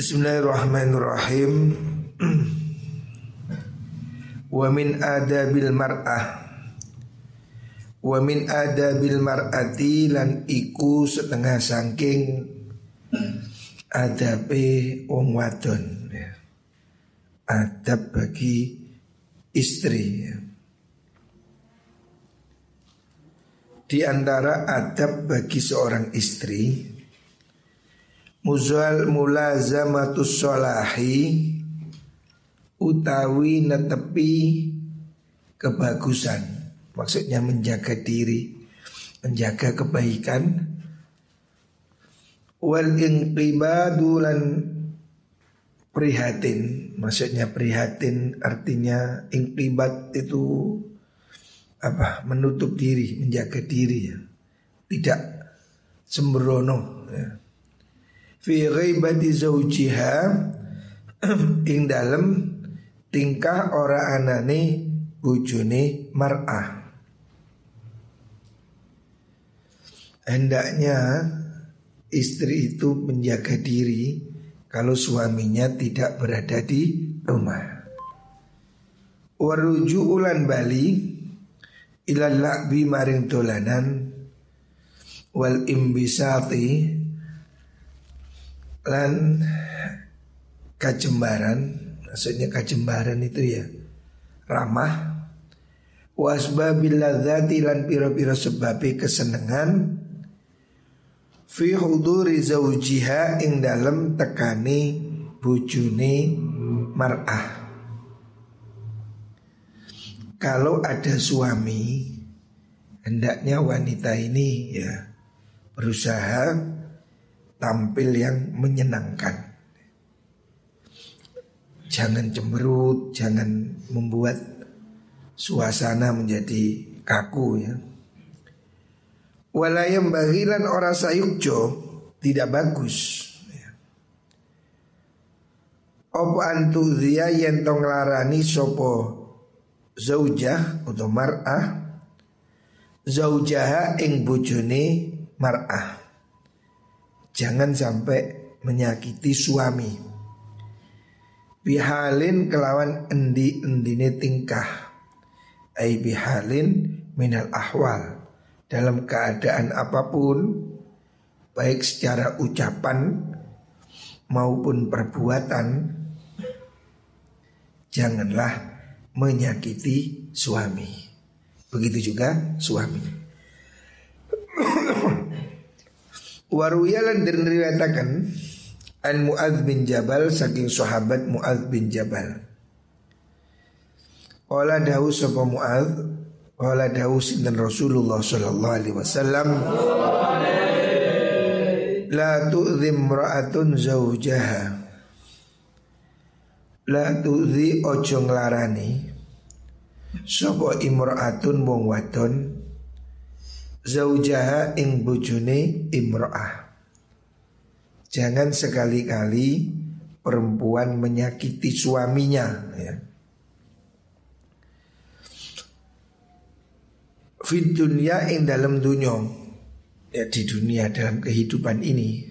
Bismillahirrahmanirrahim Wa min adabil mar'ah Wa min adabil mar'ati lan iku setengah sangking adabe wong wadon ya. Adab bagi istri ya. Di antara adab bagi seorang istri Muzal mulazamatus solahi utawi netepi kebagusan. Maksudnya menjaga diri, menjaga kebaikan. Wal inqibadu lan prihatin. Maksudnya prihatin artinya inqibat itu apa? Menutup diri, menjaga diri ya. Tidak sembrono ya. Fi ghaibati zawjiha ing dalem tingkah ora anane bojone mar'ah. Hendaknya istri itu menjaga diri kalau suaminya tidak berada di rumah. Waruju ulan bali ilal la'bi maring dolanan wal imbisati lan kajembaran Maksudnya kajembaran itu ya ramah. Wasbabil ladzati lan pira-pira sebabe kesenengan fi huduri zaujiha ing dalem tekani bujune mar'ah. Kalau ada suami hendaknya wanita ini ya berusaha tampil yang menyenangkan Jangan cemberut, jangan membuat suasana menjadi kaku ya. Walayam bagilan orang sayukjo tidak bagus. Ya. Opo antu dia yang tong larani sopo zaujah atau mar'ah zaujaha ing bojone mar'ah. Jangan sampai menyakiti suami. Bihalin kelawan endi endine tingkah. Ai bihalin minal ahwal. Dalam keadaan apa pun baik secara ucapan maupun perbuatan janganlah menyakiti suami. Begitu juga suami waruyalan dan An Mu'adz bin Jabal saking sahabat Mu'adz bin Jabal. Qala dawu sapa Mu'adz Qala dawu sinten Rasulullah sallallahu alaihi wasallam? La tu'zim ra'atun zawjaha. La tu'zi ojo nglarani. Sapa imra'atun wong wadon Zawjaha ing bojone imra'ah Jangan sekali-kali perempuan menyakiti suaminya ya. Fit dunia ing dalam dunia Ya di dunia dalam kehidupan ini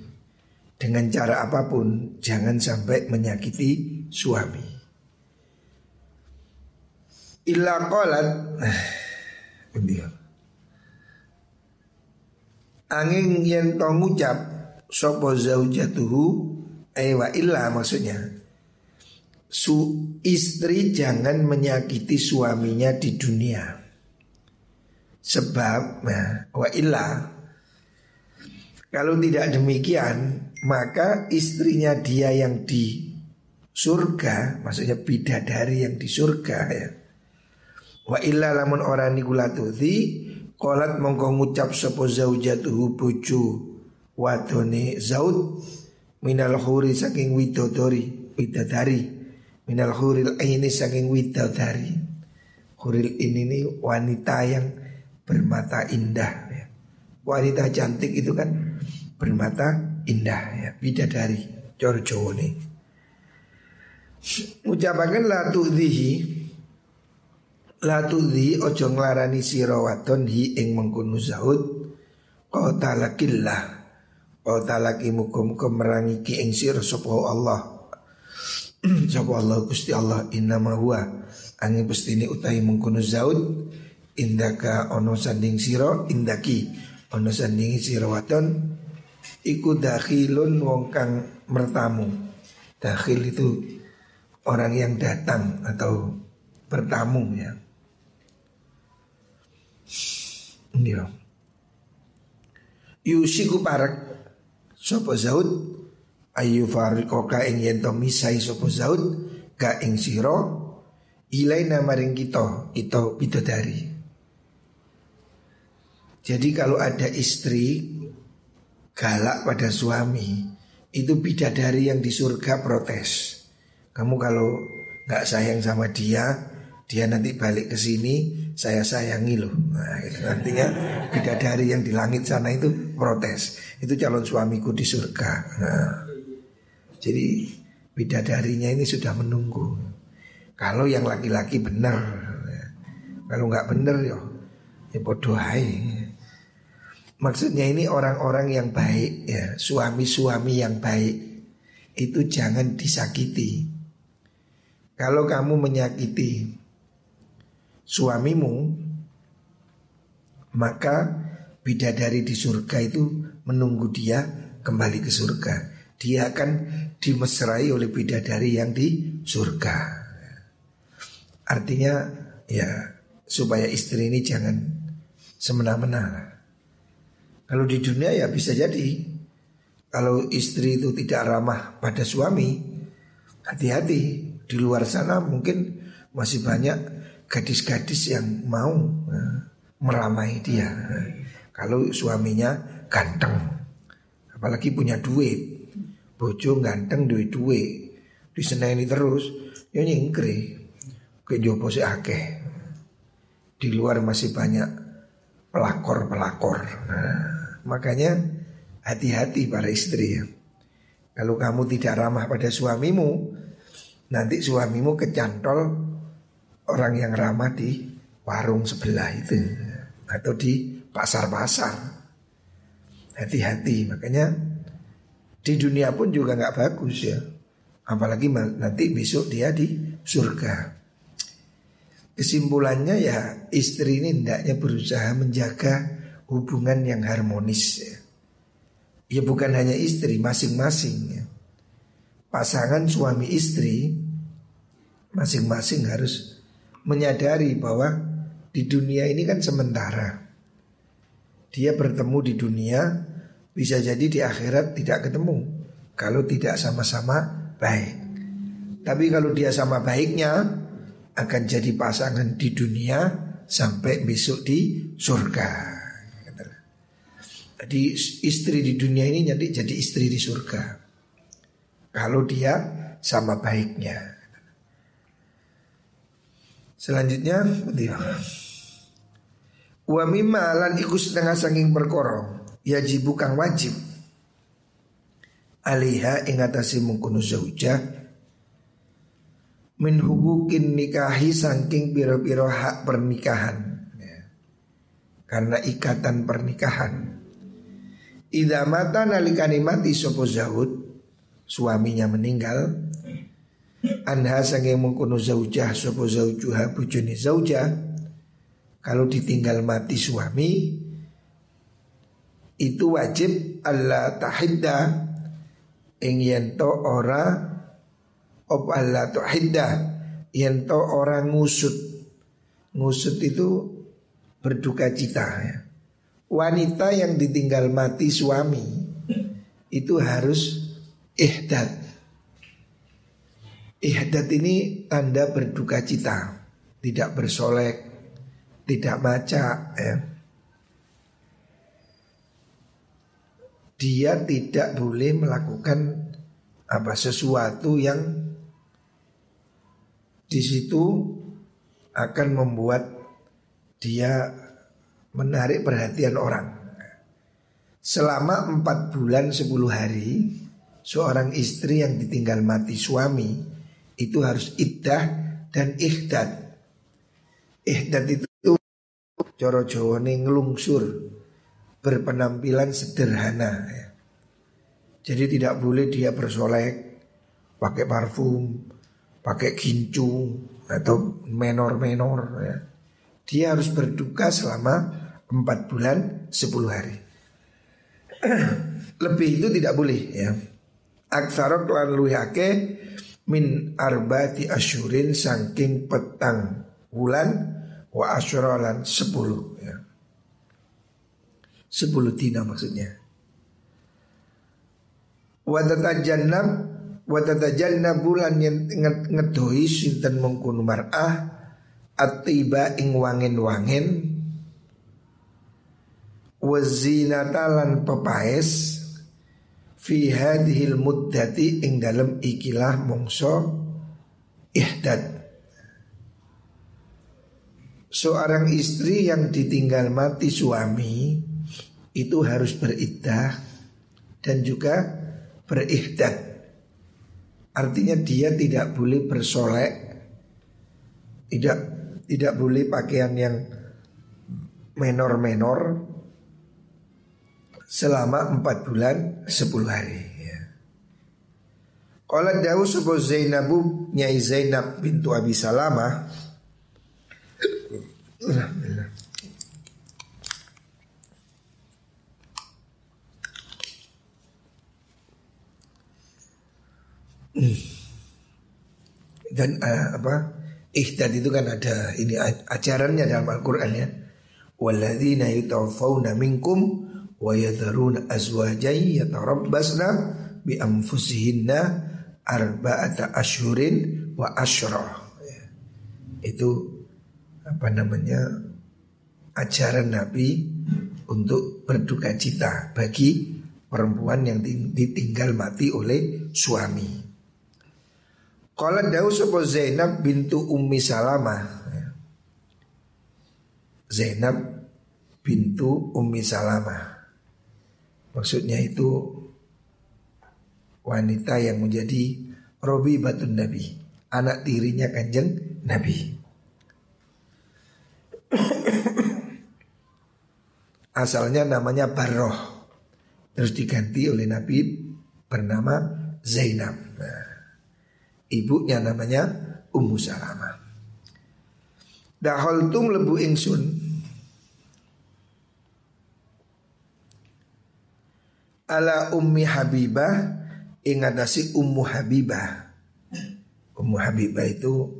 Dengan cara apa pun Jangan sampai menyakiti suami. Illa qalat Angin yang tau ngucap Sopo zaujatuhu? Ewa illa maksudnya. Su istri jangan menyakiti suaminya di dunia. Sebab nah, Wa illa. Kalau tidak demikian Maka istrinya dia yang di surga Maksudnya bidadari yang di surga ya. Wa illa lamun orang nikulatuti Kolat mongko ngucap sopo zaujatuhu bojo wadone zaud minal huri saking widodori widadari. Minal huril ini saking widodari huril ini nih wanita yang bermata indah ya. wanita cantik itu kan bermata indah ya. Bidadari cor Jawa nih ucapakan la tu'dhihi La tudhi ojo nglarani sira wadon hi ing mengkono zaud qatalakillah Wa talaki mukum merangi ki ing sira sapa Allah. sapa Allah Gusti Allah innama huwa angin pestine utahi mengkono zaud indaka ono sanding sira indaki ono sanding sira wadon iku dakhilun wong kang mertamu. Dakhil itu orang yang datang atau bertamu ya. Iya. Yusiku parak Sopo zaud ayu farikoka ing yen to misai sopo zaud ka ing sira ilaina maring kita kita bidadari. Jadi kalau ada istri galak pada suami itu bidadari yang di surga protes. Kamu kalau nggak sayang sama dia, dia nanti balik ke sini saya sayangi loh. Nah, itu artinya bidadari yang di langit sana itu protes. Itu calon suamiku di surga. Nah, jadi bidadarinya ini sudah menunggu. Kalau yang laki-laki benar, kalau nggak benar yo, ya bodoh Maksudnya ini orang-orang yang baik ya, suami-suami yang baik itu jangan disakiti. Kalau kamu menyakiti suamimu maka bidadari di surga itu menunggu dia kembali ke surga. Dia akan dimesrai oleh bidadari yang di surga. Artinya ya supaya istri ini jangan semena-mena. Kalau di dunia ya bisa jadi kalau istri itu tidak ramah pada suami, hati-hati di luar sana mungkin masih banyak gadis-gadis yang mau uh, meramai dia. kalau suaminya ganteng, apalagi punya duit, bojo ganteng duit duit, diseneni terus, ya nyingkri, ke jopo si akeh. Di luar masih banyak pelakor-pelakor. Nah, makanya hati-hati para istri ya. Kalau kamu tidak ramah pada suamimu, nanti suamimu kecantol orang yang ramah di warung sebelah itu atau di pasar-pasar. Hati-hati, makanya di dunia pun juga nggak bagus ya. Apalagi nanti besok dia di surga. Kesimpulannya ya istri ini hendaknya berusaha menjaga hubungan yang harmonis ya. Ya bukan hanya istri, masing-masing ya. Pasangan suami istri masing-masing harus menyadari bahwa di dunia ini kan sementara. Dia bertemu di dunia, bisa jadi di akhirat tidak ketemu kalau tidak sama-sama baik. Tapi kalau dia sama baiknya akan jadi pasangan di dunia sampai besok di surga. Jadi istri di dunia ini jadi jadi istri di surga. Kalau dia sama baiknya. Selanjutnya Wa mimma lan iku setengah saking perkara yajibu kang wajib. Alaiha ing atase mungkunu zauja min hubukin nikahi saking piro-piro hak pernikahan. Ya. karena ikatan pernikahan. Ida mata nalikani mati zaud suaminya meninggal Anha sange mengkono zaujah sopo zaujuha bujuni zaujah. Kalau ditinggal mati suami Itu wajib Allah tahidda. Ing yento ora Op Allah tahidda? Yento orang ngusut. Ngusut itu berduka cita ya. Wanita yang ditinggal mati suami Itu harus ihdad Ihdat ini tanda berduka cita Tidak bersolek Tidak baca ya. Dia tidak boleh melakukan apa sesuatu yang di situ akan membuat dia menarik perhatian orang. Selama empat bulan sepuluh hari, seorang istri yang ditinggal mati suami itu harus iddah dan ihdad. Ihdad itu coro Jawa ngelungsur berpenampilan sederhana ya. Jadi tidak boleh dia bersolek pakai parfum, pakai gincu atau menor-menor ya. Dia harus berduka selama 4 bulan 10 hari. Lebih itu tidak boleh ya. Aksara klan luhake min arbati asyurin saking petang bulan wa asyuralan sepuluh ya. Sepuluh dina maksudnya. Wa tatajannab wa tatajannab bulan yang ngedoi sinten mengkunu mar'ah atiba ing wangen-wangen wa zinatalan pepaes fi hadhil muddati ing dalam ikilah mongso ihdad Seorang istri yang ditinggal mati suami itu harus beriddah dan juga berihdad. Artinya dia tidak boleh bersolek, tidak tidak boleh pakaian yang menor-menor, selama empat bulan sepuluh hari. Ya. Kalau Dawu sebuah Zainabu Nyai Zainab bintu Abi Salamah Dan uh, apa Ihdad itu kan ada ini ajarannya dalam Al-Quran ya Walladzina yutawaffawna minkum wa yadharuna azwajan yatarabbasna bi anfusihinna arba'ata wa asyra. Ya. Itu apa namanya ajaran Nabi untuk berduka cita bagi perempuan yang ditinggal mati oleh suami. Kalau Daud sapa Zainab bintu Ummi Salamah. Ya. Zainab bintu Ummi Salamah. Maksudnya itu wanita yang menjadi Robi Batun Nabi, anak tirinya kanjeng Nabi. Asalnya namanya Barroh, terus diganti oleh Nabi bernama Zainab. Nah, ibunya namanya Ummu Salamah. Daholtum lebu ingsun ala ummi Habibah ingatasi ummu Habibah. Ummu Habibah itu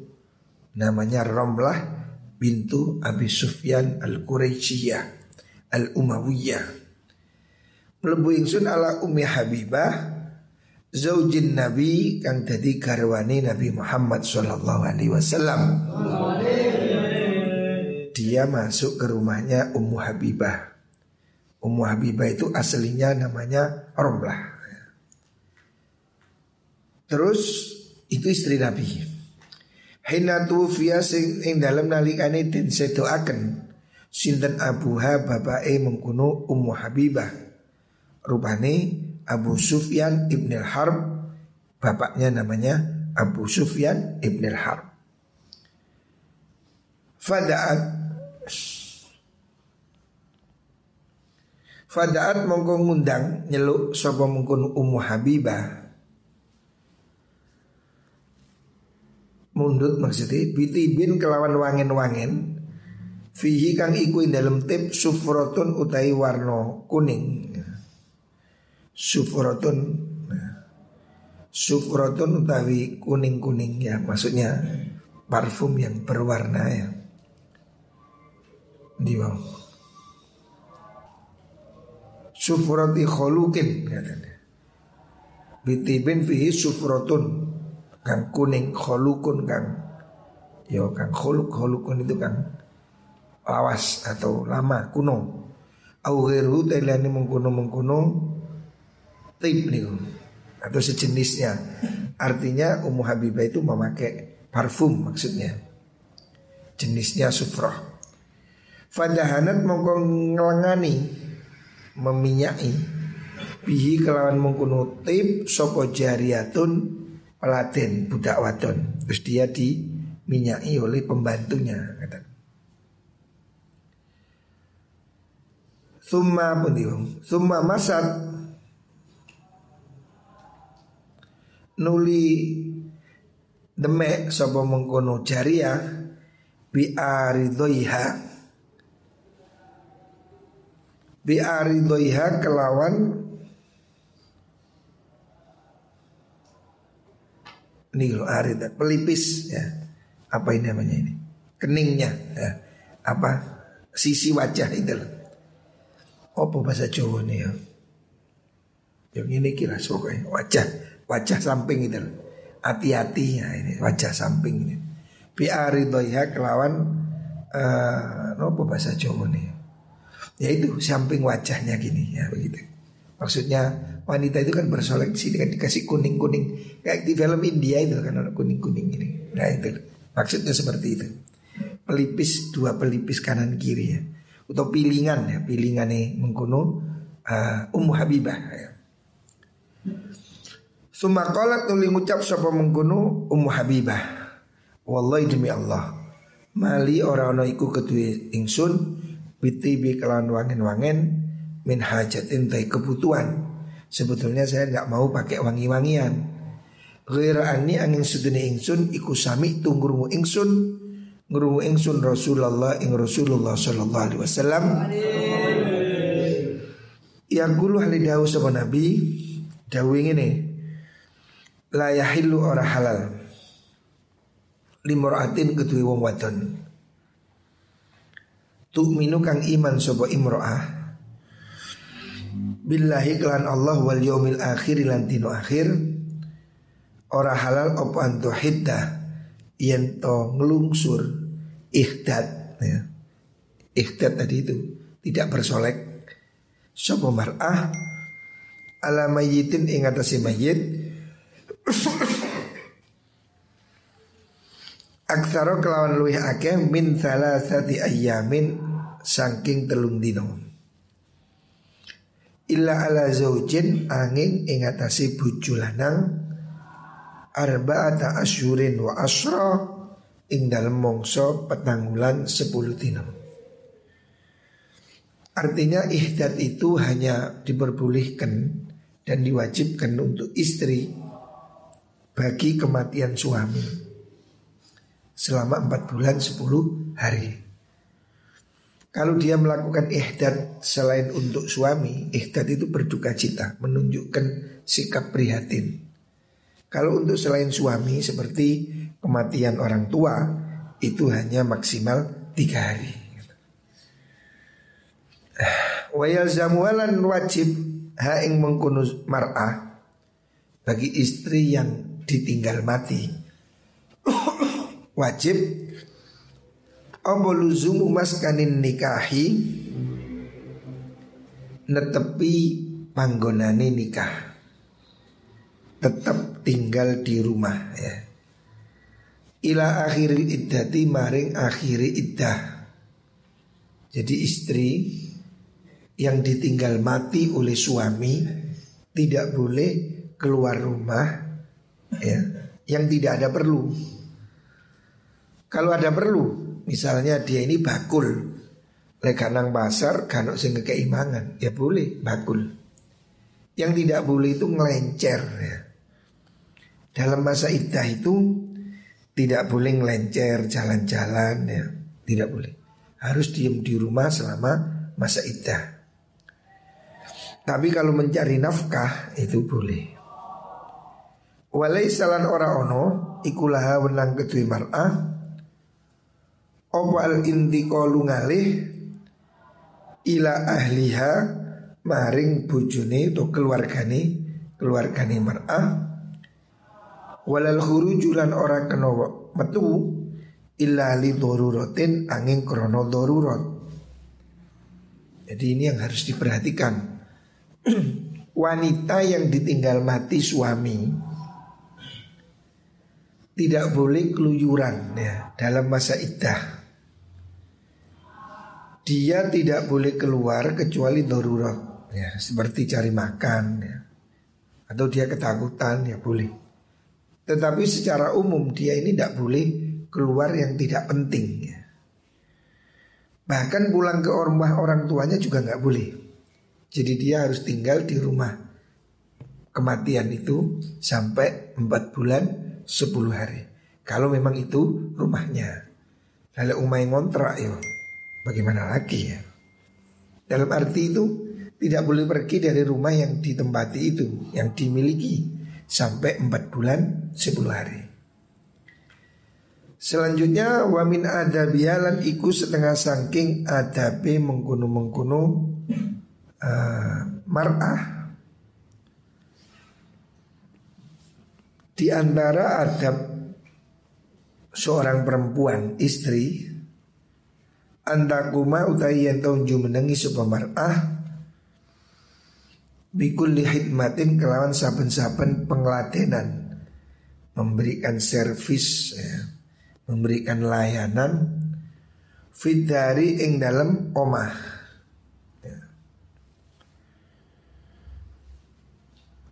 namanya Romlah bintu Abi Sufyan al-Quraisyiyah al-Umayyah. Melebu ingsun ala ummi Habibah zaujin Nabi kang dadi garwane Nabi Muhammad sallallahu alaihi wasallam. Dia masuk ke rumahnya Ummu Habibah. Ummu Habibah itu aslinya namanya Romlah. Terus itu istri Nabi. Hina tufiya sing ing dalam nalikane den sedoaken sinten abuha bapake mengkuno Ummu Habibah. Rupane Abu Sufyan ibn al-Harb bapaknya namanya Abu Sufyan ibn al-Harb. Fadaat Fadaat mongko ngundang nyeluk sapa mungkun Ummu Habibah. Mundut maksudnya bitibin kelawan wangen-wangen Fihi kang iku dalam tip sufrotun utai warno kuning. Sufrotun Sufrotun utawi kuning-kuning ya Maksudnya parfum yang berwarna ya. Di sufrati kholukin katanya. Bitibin fihi sufratun kang kuning kholukun kang yo kang kholuk kholukun itu kang lawas atau lama kuno. Au ghairu tailani mengkuno mengkuno tip nih atau sejenisnya. Artinya Ummu Habibah itu memakai parfum maksudnya. Jenisnya sufrah. Fadahanat mongko ngelengani meminyai bihi kelawan mengkuno tip sopo jariatun peladen budak wadon. Terus dia diminyai oleh pembantunya kata Summa pendiung Summa masat nuli demek sapa mengkono jariah bi aridhoiha bi aridhoiha kelawan ini lo arid pelipis ya. Apa ini namanya ini? Keningnya ya. Apa? Sisi wajah itu apa bahasa Jawa nih ya? Yang ini kira pokoknya wajah. Wajah samping itu hati-hati ya ini wajah samping ini. Biari doya kelawan uh, apa bahasa Jawa nih ya itu samping wajahnya gini ya begitu. Maksudnya wanita itu kan bersolek sini kan dikasih kuning kuning kayak di film India itu kan ada kuning kuning ini. Nah itu. Maksudnya seperti itu. Pelipis dua pelipis kanan kiri ya. Atau pilingan ya. Pilingan nih mengkuno uh, Ummu Habibah ya. Sumakolat nuli ngucap sapa mengkuno Ummu Habibah. Wallahi demi Allah. Mali orang orang iku ingsun Bitibi kelawan wangen-wangen Min hajatin tay kebutuhan. Sebetulnya saya nggak mau pakai wangi-wangian. Ghaira'ani angin sedene ingsun Iku sami tunggurumu ingsun. Ngrungu ingsun Rasulullah ing Rasulullah sallallahu alaihi wasallam. Yang gulu hali dawu sama Nabi Dawu ini la yahillu ora halal. Limraatin kedue wong wadon tu'minu kang iman sapa imro'ah? Billahi kelan Allah wal yaumil akhir lan dino akhir. Ora halal apa antu hiddah yen to ngelungsur ihdad ya. ihdad tadi itu tidak bersolek. Sapa mar'ah? Ala mayyitin ing atase mayyit Aksaro kelawan luwih akeh min salah sati ayamin saking telung dino. Illa ala zaujin angin ing atase bojo lanang arba'ata asyurin wa asra ing dalem mongso petanggulan sepuluh dino. Artinya ihdad itu hanya diperbolehkan dan diwajibkan untuk istri bagi kematian suami selama 4 bulan 10 hari. Kalau dia melakukan ihdad selain untuk suami, ihdad itu berduka cita, menunjukkan sikap prihatin. Kalau untuk selain suami seperti kematian orang tua itu hanya maksimal tiga hari. Wayal zamualan wajib haing mengkunus mar'ah bagi istri yang ditinggal mati wajib luzumu maskanin nikahi netepi panggonane nikah. Tetap tinggal di rumah ya. Ila akhiri iddati maring akhiri iddah. Jadi istri yang ditinggal mati oleh suami tidak boleh keluar rumah ya. Yang tidak ada perlu. Kalau ada perlu, misalnya dia ini bakul, lekanang pasar, kanok sing keimangan, ya boleh bakul. Yang tidak boleh itu ngelencer ya. Dalam masa iddah itu tidak boleh ngelencer jalan-jalan ya, tidak boleh. Harus diem di rumah selama masa iddah. Tapi kalau mencari nafkah itu boleh. Walai salan ora ono ikulaha wenang ketui mar'ah Opo al intiko lungalih ila ahliha maring bujune atau keluargane keluargane mar'ah. Walal julan ora kena metu illa li daruratin angin krono darurat. Jadi ini yang harus diperhatikan. Wanita yang ditinggal mati suami tidak boleh keluyuran ya dalam masa iddah. Dia tidak boleh keluar kecuali darurat ya seperti cari makan ya. Atau dia ketakutan ya boleh. Tetapi secara umum dia ini tidak boleh keluar yang tidak penting ya. Bahkan pulang ke rumah orang tuanya juga nggak boleh. Jadi dia harus tinggal di rumah kematian itu sampai 4 bulan 10 hari. Kalau memang itu rumahnya. Lalu umai ngontrak yo. Bagaimana lagi ya? Dalam arti itu tidak boleh pergi dari rumah yang ditempati itu, yang dimiliki sampai 4 bulan 10 hari. Selanjutnya wamin adabiyalan iku setengah sangking adabe mengkuno mengkuno uh, mar'ah di antara adab seorang perempuan istri antakuma utai yang tahu jumenengi sebuah mar'ah bikul hikmatin kelawan saben-saben pengladenan memberikan servis ya memberikan layanan fitari ing dalam omah. Ya.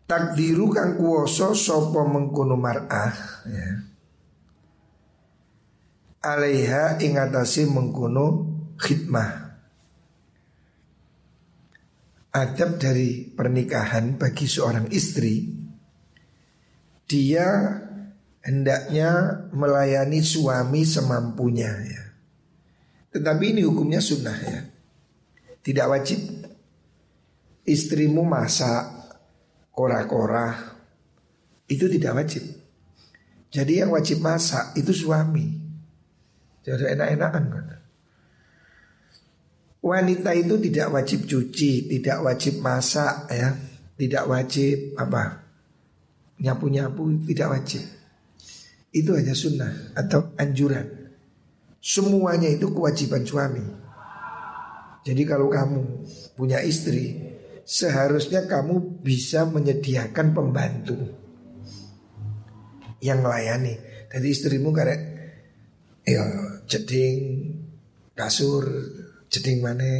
Takdiru kang kuoso sopo mengkono mar'ah ya. Alaiha ing atase mengkono khidmah Adab dari pernikahan bagi seorang istri Dia hendaknya melayani suami semampunya ya. Tetapi ini hukumnya sunnah ya. Tidak wajib. Istrimu masak kora-kora itu tidak wajib. Jadi yang wajib masak itu suami. Jadi enak-enakan kan. Wanita itu tidak wajib cuci, tidak wajib masak ya, tidak wajib apa? Nyapu-nyapu tidak wajib. Itu hanya sunnah atau anjuran. Semuanya itu kewajiban suami. Jadi kalau kamu punya istri Seharusnya kamu bisa menyediakan pembantu Yang melayani. Jadi istrimu karek Ya jeding Kasur Jeding mana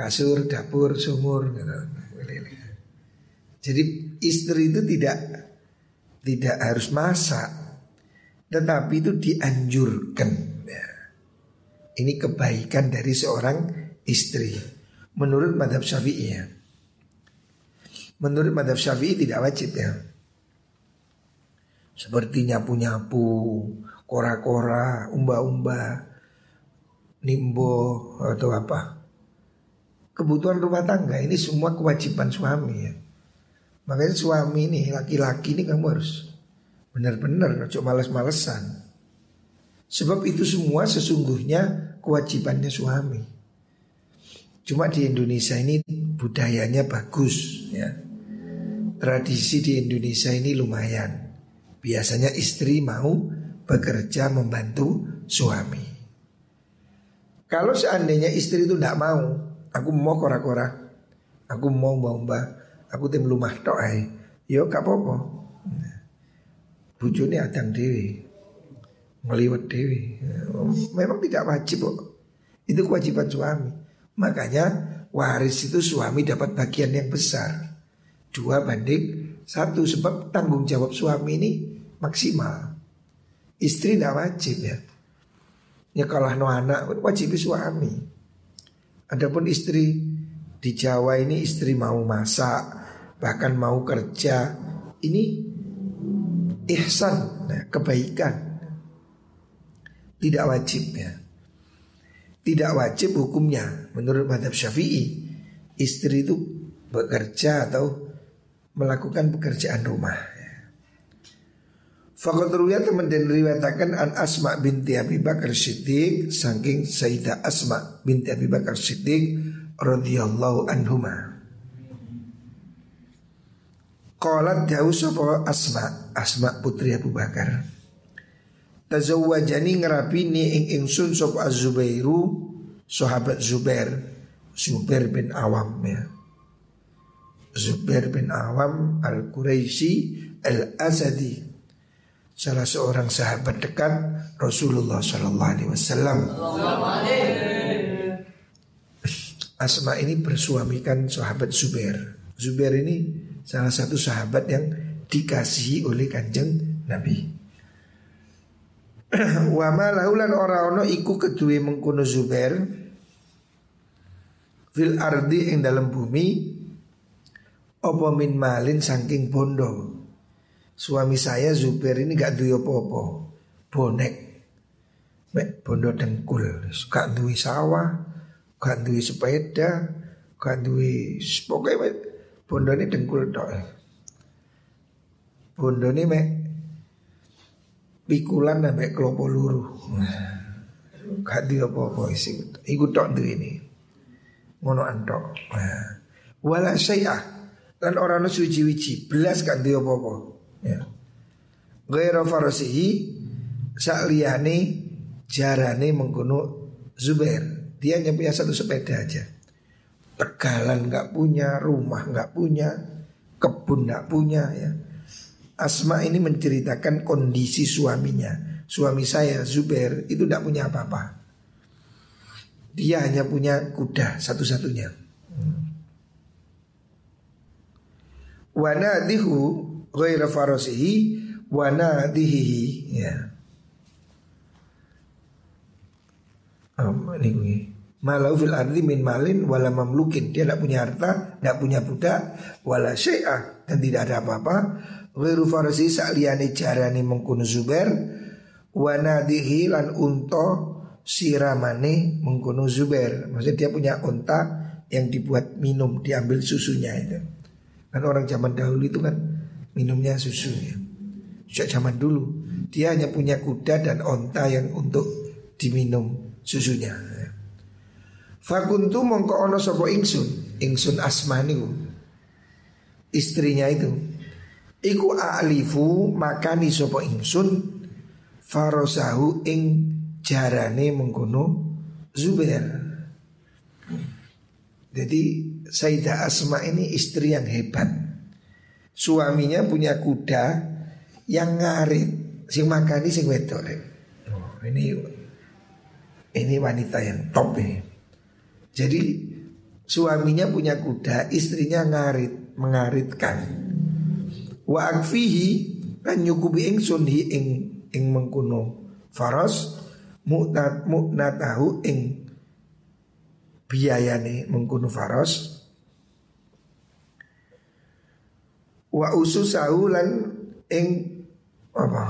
Kasur, dapur, sumur gitu. Jadi istri itu tidak tidak harus masak, tetapi itu dianjurkan. Ya. Ini kebaikan dari seorang istri. Menurut madhab syafi'i ya. Menurut madhab syafi'i tidak wajib ya. Seperti nyapu-nyapu, kora-kora, umba-umba, nimbo atau apa. Kebutuhan rumah tangga ini semua kewajiban suami ya. Makanya suami nih laki-laki ini kamu harus benar-benar cuma males-malesan. Sebab itu semua sesungguhnya kewajibannya suami. Cuma di Indonesia ini budayanya bagus ya. Tradisi di Indonesia ini lumayan. Biasanya istri mau bekerja membantu suami. Kalau seandainya istri itu tidak mau, aku mau kora-kora, aku mau mbak-mbak, Aku tim lumah tok. Yo gak apa-apa. Bujune adang dewi. Ngeliwet dewi. Memang tidak wajib kok. Itu kewajiban suami. Makanya waris itu suami dapat bagian yang besar. Dua banding satu sebab tanggung jawab suami ini maksimal. Istri tidak wajib ya. Kalau no anak wajib suami. Adapun istri di Jawa ini istri mau masak, bahkan mau kerja ini ihsan nah, kebaikan tidak wajib ya tidak wajib hukumnya menurut madhab syafi'i istri itu bekerja atau melakukan pekerjaan rumah. Fakat ruya teman dan riwayatakan an Asma binti Abi Bakar Siddiq saking Sayyidah Asma binti Abi Bakar Siddiq radhiyallahu anhumah Qalat dawu sapa Asma, Asma putri Abu Bakar. Tazawwajani ngerapini ing ingsun sapa Az-Zubairu sahabat Zubair, Zubair bin Awam ya. Zubair bin Awam Al-Quraisy Al-Asadi salah seorang sahabat dekat Rasulullah Sallallahu Alaihi Wasallam. Asma ini bersuamikan sahabat Zubair. Zubair ini salah satu sahabat yang dikasihi oleh kanjeng Nabi. Wa ma laulan ora ono iku kedue mengkono Zubair fil ardi ing dalam bumi Opo min malin saking bondo Suami saya Zubair ini gak duwe apa-apa. Bonek. Mek bondo dengkul. Gak duwe sawah Gak duwe sepeda Gak duwe Pokoknya bondo ini dengkul tok. Bondo ini mek Pikulan sampai kelopo luruh. Gak duwe apa-apa isi. Iku tok duwe ini. Ngono antok Wala syai'ah. Lan orang suci wici belas kan dia apa-apa. Ya. Gaira farasihi sakliyane jarane mengkono Zubair. Dia hanya punya satu sepeda aja. Tegalan nggak punya, rumah nggak punya, kebun nggak punya ya. Asma ini menceritakan kondisi suaminya. Suami saya Zubair itu tidak punya apa-apa. Dia hanya punya kuda satu-satunya. Hmm wanadihu ghaira farasihi wanadihi ya. Um, ini gue malau fil ardi min malin wala mamlukin. Dia tidak punya harta tidak punya budak wala syai'ah dan tidak ada apa-apa. Ghairu farasi sa'liyani jarani mengkunu zubair wanadihi lan unta siramane mengkunu zubair. Maksudnya dia punya unta yang dibuat minum diambil susunya itu. Kan orang zaman dahulu itu kan minumnya susu ya. Sejak zaman dulu dia hanya punya kuda dan onta yang untuk diminum susunya. Ya. Fakuntu mongko ono sopo ingsun, ingsun asmani istrinya itu. Iku alifu makani sopo ingsun farosahu ing jarane mengkono Zubair. Jadi Sayyidah Asma ini istri yang hebat. Suaminya punya kuda yang ngarit, sing makani sing wedok. Oh, ini ini wanita yang top ini. Jadi suaminya punya kuda, istrinya ngarit, mengaritkan. Wa akfihi kan nyukubi ingsun hi ing ing mengkuno faros mu'nat mu'natahu ing biayane mengkuno faros wa ususahu lan ing apa?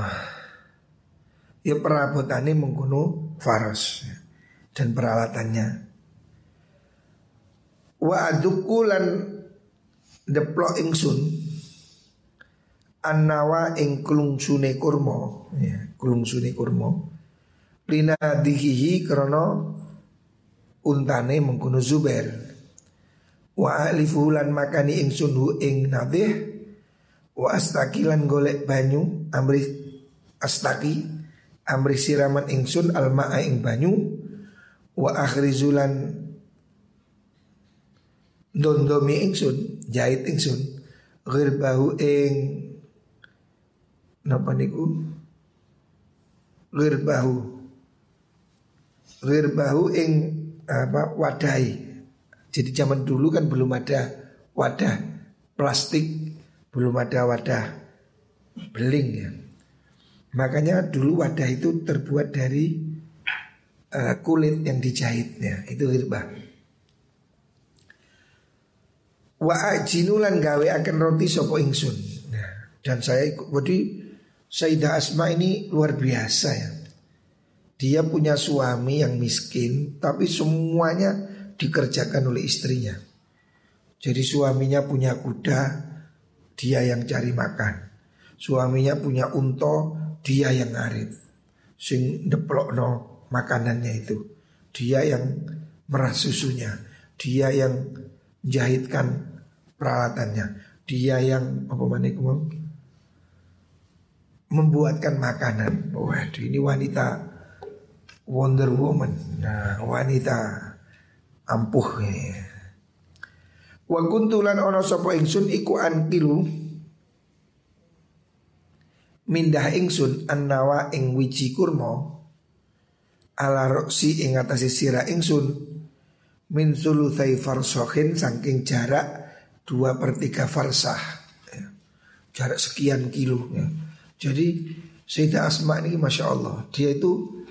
Ya perabotane mengkuno faros dan peralatannya wa aduku lan deplok ingsun annawa ing sune kurma ya sune kurma lina dihihi krono untane mengkuno Zubair. Wa alifu lan makani ingsun hu ing nadih wa astakilan golek banyu amri astaki amri siraman ingsun alma'a ing banyu. Wa akhrizulan dondomi ingsun jahit ingsun. Ghirbahu ing napa niku? Ghirbahu. Ghirbahu ing apa wadai. Jadi zaman dulu kan belum ada wadah plastik, belum ada wadah beling ya. Makanya dulu wadah itu terbuat dari uh, kulit yang dijahit ya, itu hirbah. Wa ajinulan gawe akan roti sopo ingsun. Nah, dan saya ikut jadi Sayyidah Asma ini luar biasa ya. Dia punya suami yang miskin Tapi semuanya dikerjakan oleh istrinya Jadi suaminya punya kuda Dia yang cari makan. Suaminya punya unto Dia yang ngarit. Sing deplok no makanannya itu. Dia yang merah susunya. Dia yang jahitkan peralatannya. Dia yang apa manik membuatkan makanan. Waduh ini wanita Wonder Woman. Nah wanita ampuh ya. Wa kuntulan ono sapa ingsun iku antilu. Mindah ingsun annawa ing wiji kurma. Ala roksi ing atase sira ingsun. Min sulutsai farsakhin saking jarak dua per tiga farsah. Ya. jarak sekian kilo ya. jadi Sayyidah Asma ini Masya Allah Dia itu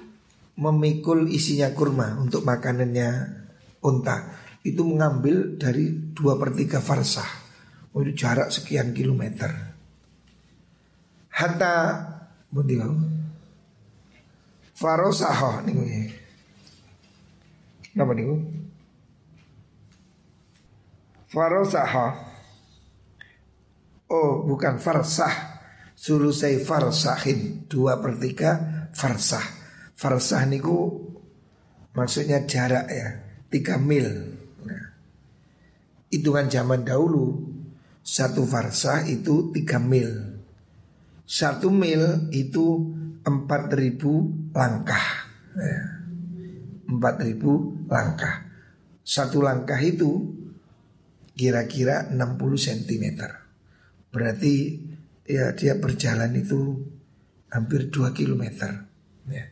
memikul isinya kurma untuk makanannya unta itu mengambil dari dua per tiga farsah Udah jarak sekian kilometer. Hatta bundi kau. Farosaho niku ya. Napa niku? Farosaho. Oh, bukan farsah. Sulusai farsahin dua per tiga farsah. Farsah niku maksudnya jarak ya tiga mil. Hitungan zaman dahulu satu farsah itu tiga mil. Satu mil itu empat ribu langkah. Ya. Empat ribu langkah. Satu langkah itu kira-kira 60 cm. Berarti ya dia berjalan itu hampir 2 km. Ya.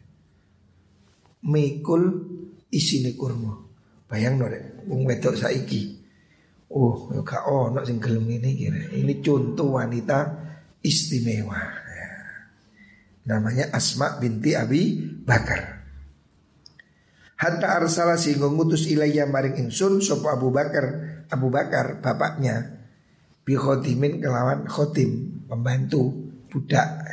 Mikul isine kurma. Bayang norek, wong wedok saiki Oh, ya gak ono sing gelem ini kira. Ini contoh wanita istimewa. Ya. Namanya Asma binti Abi Bakar. Hatta arsala sehingga ngutus ilayya maring insun sopo Abu Bakar Abu Bakar bapaknya bi khotimin kelawan khotim pembantu budak.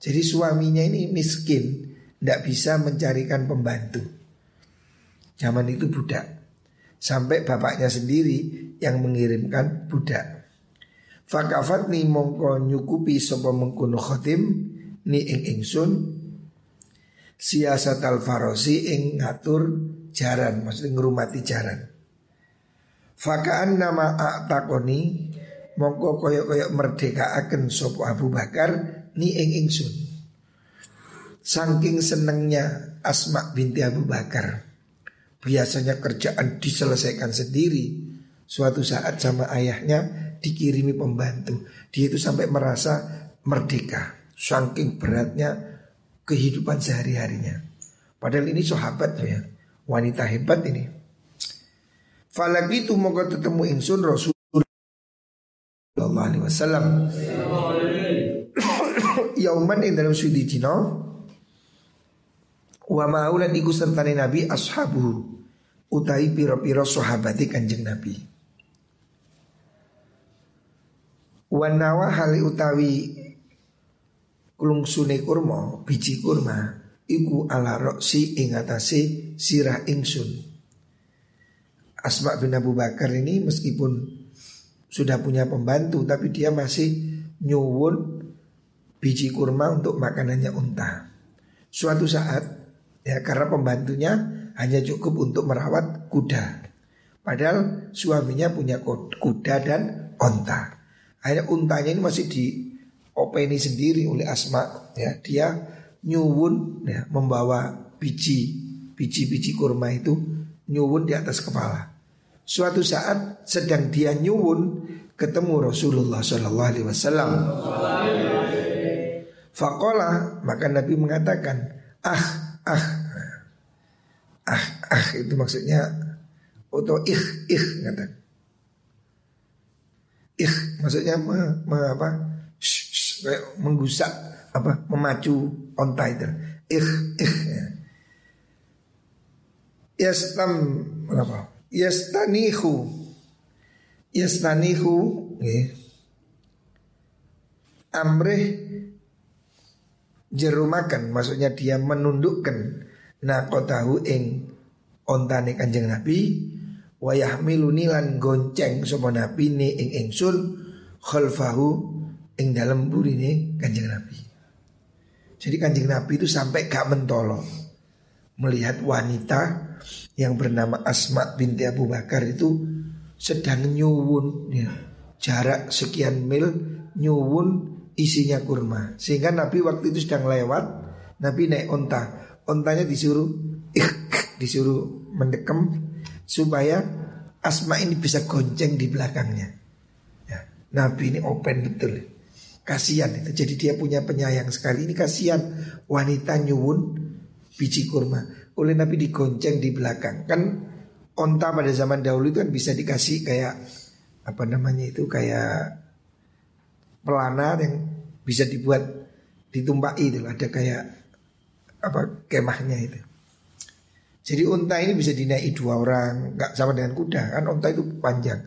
Jadi suaminya ini miskin, tidak bisa mencarikan pembantu. Zaman itu budak. Sampai bapaknya sendiri yang mengirimkan budak. Fakafat ni mongko nyukupi sopo mengkuno khotim ni ing ingsun siasat al farosi ing ngatur jaran maksudnya ngerumati jaran. Fakaan nama takoni mongko koyok koyok merdeka akan sopo Abu Bakar ni ing ingsun. Saking senengnya Asma binti Abu Bakar biasanya kerjaan diselesaikan sendiri. Suatu saat sama ayahnya dikirimi pembantu. Dia itu sampai merasa merdeka. Saking beratnya kehidupan sehari-harinya. Padahal ini sahabat ya. Wanita hebat ini. Falagi itu mau ketemu insun Rasul Sallallahu alaihi wasallam. Yauman ing dalam sudi dino Wa ma'ulan iku sertane Nabi ashabu Utai piro-piro sahabati kanjeng Nabi. Wa nawa hali utawi Kulungsune kurma Biji kurma Iku ala roksi ingatasi sirah ingsun. Asma bin Abu Bakar ini meskipun sudah punya pembantu tapi dia masih nyuwun biji kurma untuk makanannya unta. Suatu saat Ya karena pembantunya hanya cukup untuk merawat kuda. Padahal suaminya punya kuda dan onta. Akhirnya untanya ini masih di openi sendiri oleh Asma. Ya dia nyuwun ya, membawa biji biji-biji kurma itu nyuwun di atas kepala. Suatu saat sedang dia nyuwun ketemu Rasulullah Shallallahu Alaihi Wasallam. Fakola maka Nabi mengatakan, ah ah ah ah itu maksudnya atau ih ih kata. Ih maksudnya me, me, apa? Menggusak apa? Memacu onta itu. Ih ih ya. yastam apa yastanihu. Yastanihu ya. amrih jerumakan maksudnya dia menundukkan nakotahu ing ontane kanjeng Nabi wayah miluni lan gonceng sapa Nabi ni ing ingsun khalfahu ing dalam burine kanjeng Nabi. Jadi kanjeng Nabi itu sampai gak mentolo melihat wanita yang bernama Asma binti Abu Bakar itu sedang nyuwun ya, jarak sekian mil nyuwun isinya kurma. Sehingga Nabi waktu itu sedang lewat, Nabi naik onta. Ontanya disuruh disuruh mendekem supaya Asma ini bisa gonceng di belakangnya. Ya, Nabi ini open betul. Kasihan itu. Jadi dia punya penyayang sekali. Ini kasihan wanita nyuwun biji kurma. Oleh Nabi digonceng di belakang. Kan onta pada zaman dahulu itu kan bisa dikasih kayak apa namanya itu kayak pelana yang bisa dibuat ditumpaki itu ada kayak apa kemahnya itu. Jadi unta ini bisa dinaiki dua orang, nggak sama dengan kuda kan unta itu panjang.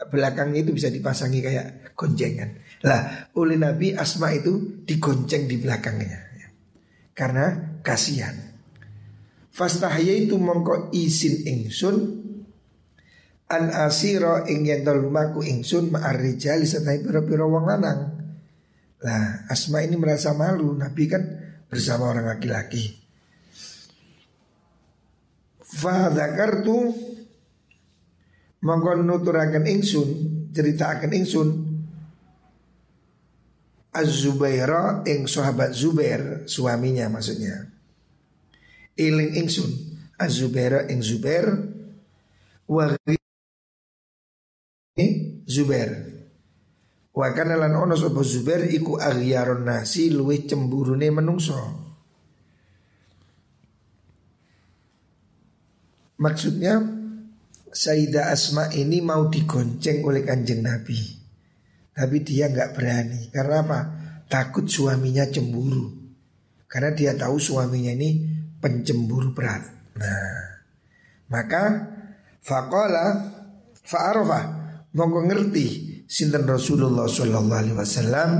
belakangnya itu bisa dipasangi kayak goncengan. Lah, oleh Nabi Asma itu digonceng di belakangnya. Ya. Karena kasihan. Fastahya itu mongko isin ingsun an asiro ing yen lumaku ingsun ma'arrijali setai pira-pira wong lanang. Lah, Asma ini merasa malu. Nabi kan bersama orang laki-laki. Fadzakartu mongko nuturaken ingsun, ceritakan ingsun Az-Zubaira ing sahabat Zubair suaminya maksudnya. Iling ingsun Az-Zubaira ing Zubair wa Zubair. Wa kana lan ono sapa Zubair iku aghyaron nasi luwih cemburune menungso. Maksudnya Sayyidah Asma ini mau digonceng oleh kanjeng Nabi tapi dia nggak berani Karena apa? Takut suaminya cemburu Karena dia tahu suaminya ini pencemburu berat Nah Maka Fakola Fa'arofa Mongko ngerti Sinten Rasulullah Sallallahu Alaihi Wasallam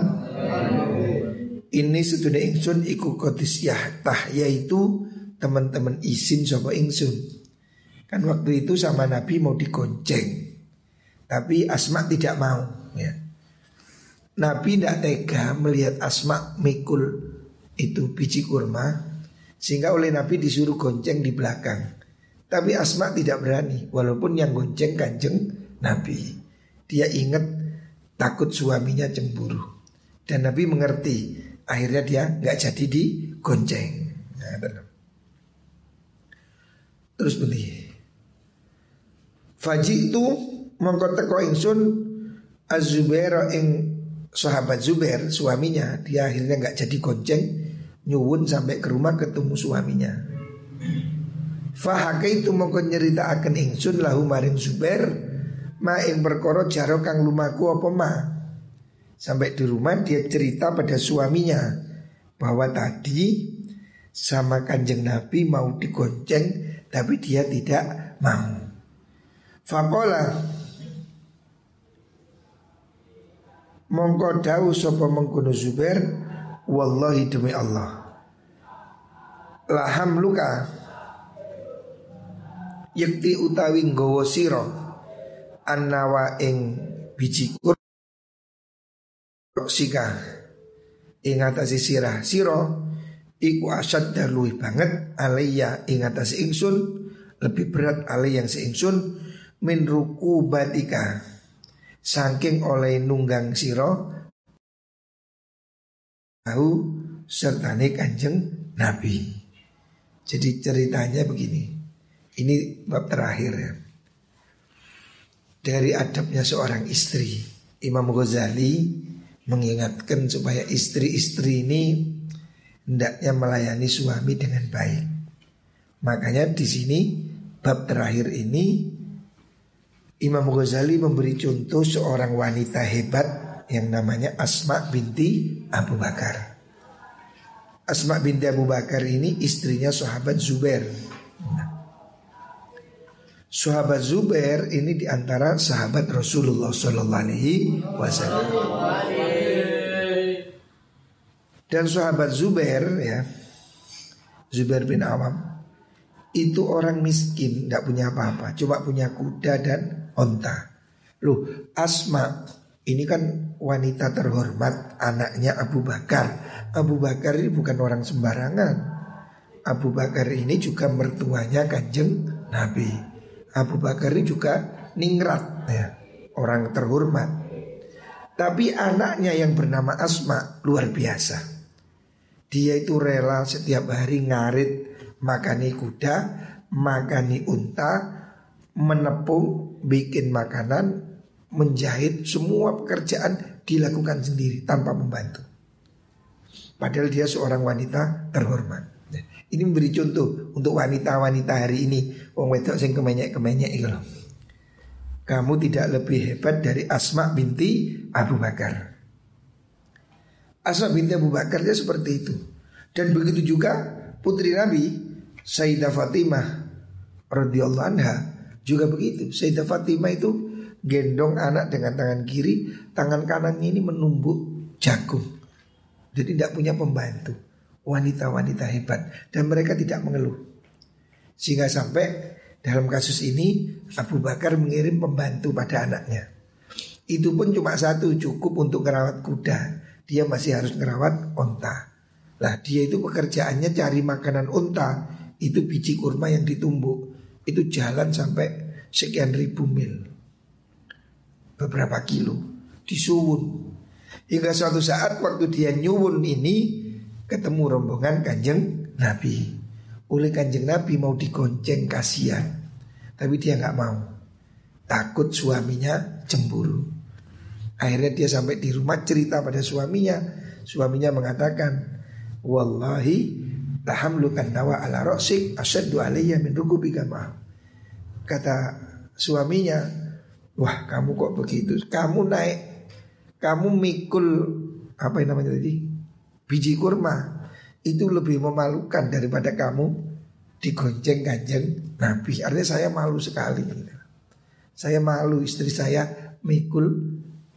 Ini sedunia ingsun iku kodis yahtah Yaitu teman-teman izin sopa ingsun Kan waktu itu sama Nabi mau digonceng Tapi Asma tidak mau ya. Nabi tidak tega melihat Asma mikul itu biji kurma sehingga oleh Nabi disuruh gonceng di belakang. Tapi Asma tidak berani walaupun yang gonceng kanjeng Nabi. Dia ingat takut suaminya cemburu dan Nabi mengerti. Akhirnya dia nggak jadi di gonceng. Nah, Terus beli. Faji itu mengkotek ingsun Azubair ing sahabat Zubair suaminya dia akhirnya nggak jadi gonceng nyuwun sampai ke rumah ketemu suaminya. Fahake itu mau nyerita akan ingsun lahu maring Zubair ma ing perkara jaro kang lumaku apa ma. Sampai di rumah dia cerita pada suaminya bahwa tadi sama kanjeng Nabi mau digonceng tapi dia tidak mau. Fakola Mongko dawu sapa mengkono Zubair wallahi demi Allah. Laham luka yakti utawi nggawa sira annawa ing biji kur sika ing atase sirah sira iku asad luwih banget alaiya ing atase ingsun lebih berat alai yang seingsun min ruku batika Saking oleh nunggang siro Tahu sertane kanjeng Nabi. Jadi ceritanya begini. Ini bab terakhir ya Dari adabnya seorang istri Imam Ghazali mengingatkan supaya istri-istri ini hendaknya melayani suami dengan baik. Makanya di sini bab terakhir ini Imam Ghazali memberi contoh seorang wanita hebat yang namanya Asma binti Abu Bakar. Asma binti Abu Bakar ini istrinya sahabat Zubair. Sahabat Zubair ini di antara sahabat Rasulullah Sallallahu Alaihi Wasallam. Dan sahabat Zubair ya, Zubair bin Awam itu orang miskin, tidak punya apa-apa, cuma punya kuda dan onta. Loh, Asma ini kan wanita terhormat, anaknya Abu Bakar. Abu Bakar ini bukan orang sembarangan. Abu Bakar ini juga mertuanya kanjeng Nabi. Abu Bakar ini juga ningrat ya, orang terhormat. Tapi anaknya yang bernama Asma luar biasa. Dia itu rela setiap hari ngarit makani kuda, makani unta, menepung, bikin makanan, menjahit, semua pekerjaan dilakukan sendiri tanpa membantu. Padahal dia seorang wanita terhormat. Ini memberi contoh untuk wanita-wanita hari ini. Wong wedok sing kemenyek-kemenyek itu. Kamu tidak lebih hebat dari Asma binti Abu Bakar. Asma binti Abu Bakar dia seperti itu. Dan begitu juga putri Nabi Sayyidah Fatimah radhiyallahu anha juga begitu. Sayyidah Fatimah itu gendong anak dengan tangan kiri, tangan kanannya ini menumbuk jagung. Jadi tidak punya pembantu. Wanita-wanita hebat dan mereka tidak mengeluh. Sehingga sampai dalam kasus ini Abu Bakar mengirim pembantu pada anaknya. Itu pun cuma satu cukup untuk merawat kuda. Dia masih harus merawat onta. Lah dia itu pekerjaannya cari makanan unta. Itu biji kurma yang ditumbuk. Itu jalan sampai sekian ribu mil. Beberapa kilo. Disuwun. Hingga suatu saat waktu dia nyuwun ini ketemu rombongan kanjeng Nabi. Oleh kanjeng Nabi mau digonceng kasihan Tapi dia nggak mau. Takut suaminya cemburu. Akhirnya dia sampai di rumah cerita pada suaminya. Suaminya mengatakan Wallahi Tahamlukan nawa ala roksik Asyaddu alaiya min rukubika Kata suaminya Wah kamu kok begitu? Kamu naik Kamu mikul Apa yang namanya tadi Biji kurma itu lebih memalukan daripada kamu digonceng kanjeng Nabi. Artinya saya malu sekali. Saya malu istri saya mikul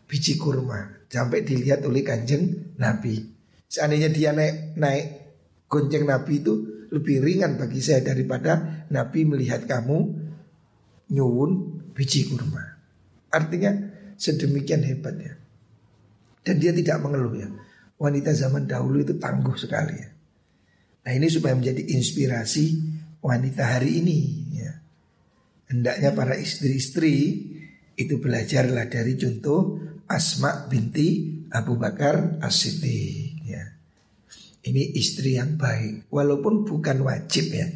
biji kurma sampai dilihat oleh kanjeng Nabi. Seandainya dia naik naik gonceng Nabi itu lebih ringan bagi saya daripada Nabi melihat kamu nyuwun biji kurma. Artinya sedemikian hebatnya. Dan dia tidak mengeluh ya. Wanita zaman dahulu itu tangguh sekali ya. Nah ini supaya menjadi inspirasi wanita hari ini ya. Hendaknya para istri-istri itu belajarlah dari contoh Asma binti Abu Bakar As-Siddiq ya. Ini istri yang baik walaupun bukan wajib ya.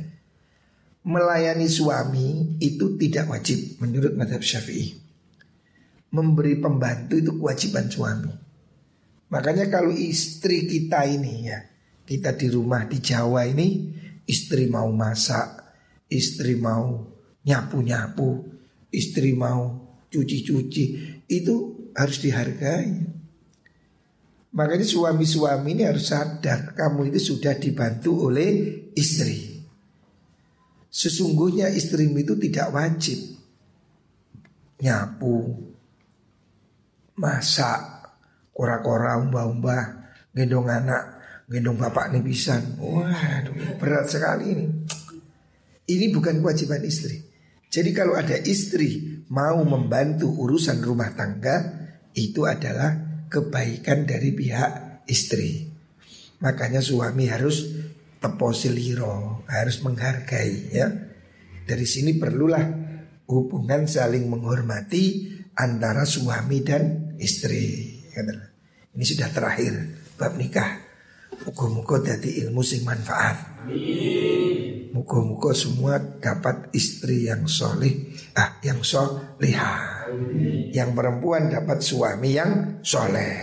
Melayani suami itu tidak wajib menurut madhab syafi'i Memberi pembantu itu kewajiban suami Makanya kalau istri kita ini ya kita di rumah di Jawa ini istri mau masak, istri mau nyapu-nyapu, istri mau cuci-cuci, itu harus dihargai. Makanya suami-suami ini harus sadar kamu itu sudah dibantu oleh istri. Sesungguhnya istrimu itu tidak wajib nyapu, masak, kora-kora, umbah-umbah, gendong anak gendong bapak nih bisa. Waduh, berat sekali ini. Ini bukan kewajiban istri. Jadi kalau ada istri mau membantu urusan rumah tangga, itu adalah kebaikan dari pihak istri. Makanya suami harus teposiliro, harus menghargai ya. Dari sini perlulah hubungan saling menghormati antara suami dan istri. Ini sudah terakhir bab nikah. Muka-muka dari ilmu sing manfaat. Muka-muka semua dapat istri yang soleh, ah yang solehah. Yang perempuan dapat suami yang soleh.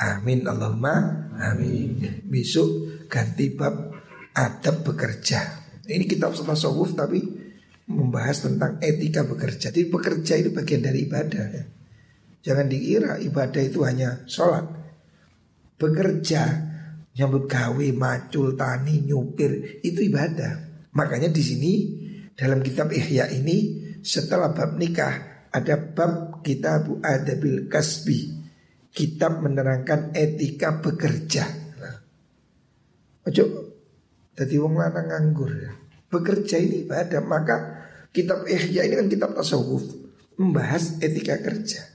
Amin Allahumma amin. Besok ganti bab adab bekerja. Ini kitab tasawuf tapi membahas tentang etika bekerja. Jadi bekerja itu bagian dari ibadah. Ya. Jangan dikira ibadah itu hanya sholat. Bekerja nyambut gawe, macul, tani, nyupir itu ibadah. Makanya di sini dalam kitab Ihya ini setelah bab nikah ada bab kitab adabil kasbi. Kitab menerangkan etika bekerja. Ojo jadi wong lanang nganggur ya. Bekerja ini ibadah, maka kitab Ihya ini kan kitab tasawuf membahas etika kerja.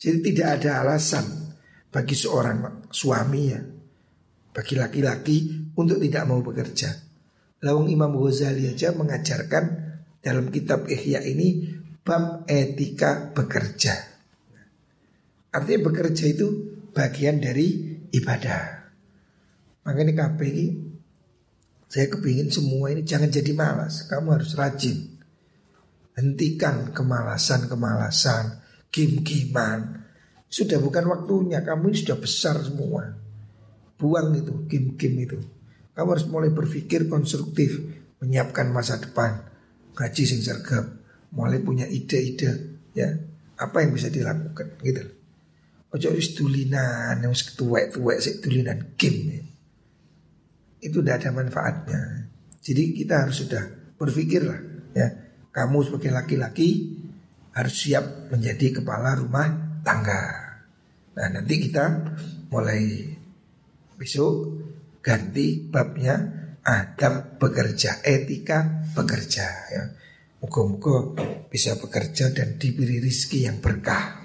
Jadi tidak ada alasan bagi seorang suami ya bagi laki-laki untuk tidak mau bekerja. Lawang Imam Ghazali aja mengajarkan dalam kitab Ihya ini bab etika bekerja. Artinya bekerja itu bagian dari ibadah. Makanya ini saya kepingin semua ini jangan jadi malas. Kamu harus rajin. Hentikan kemalasan-kemalasan, kim-kiman. Sudah bukan waktunya. Kamu ini sudah besar semua. Buang itu game-game itu. Kamu harus mulai berpikir konstruktif, menyiapkan masa depan, gaji sing sergap, mulai punya ide-ide, ya apa yang bisa dilakukan gitu. Ojo wis tulinan, yang tuwek-tuwek sik tulinan game. Ya. Itu tidak ada manfaatnya. Jadi kita harus sudah berpikirlah ya. Kamu sebagai laki-laki harus siap menjadi kepala rumah tangga. Nah nanti kita mulai besok ganti babnya adab bekerja, etika bekerja ya. Muka-muka bisa bekerja dan diberi rizki yang berkah.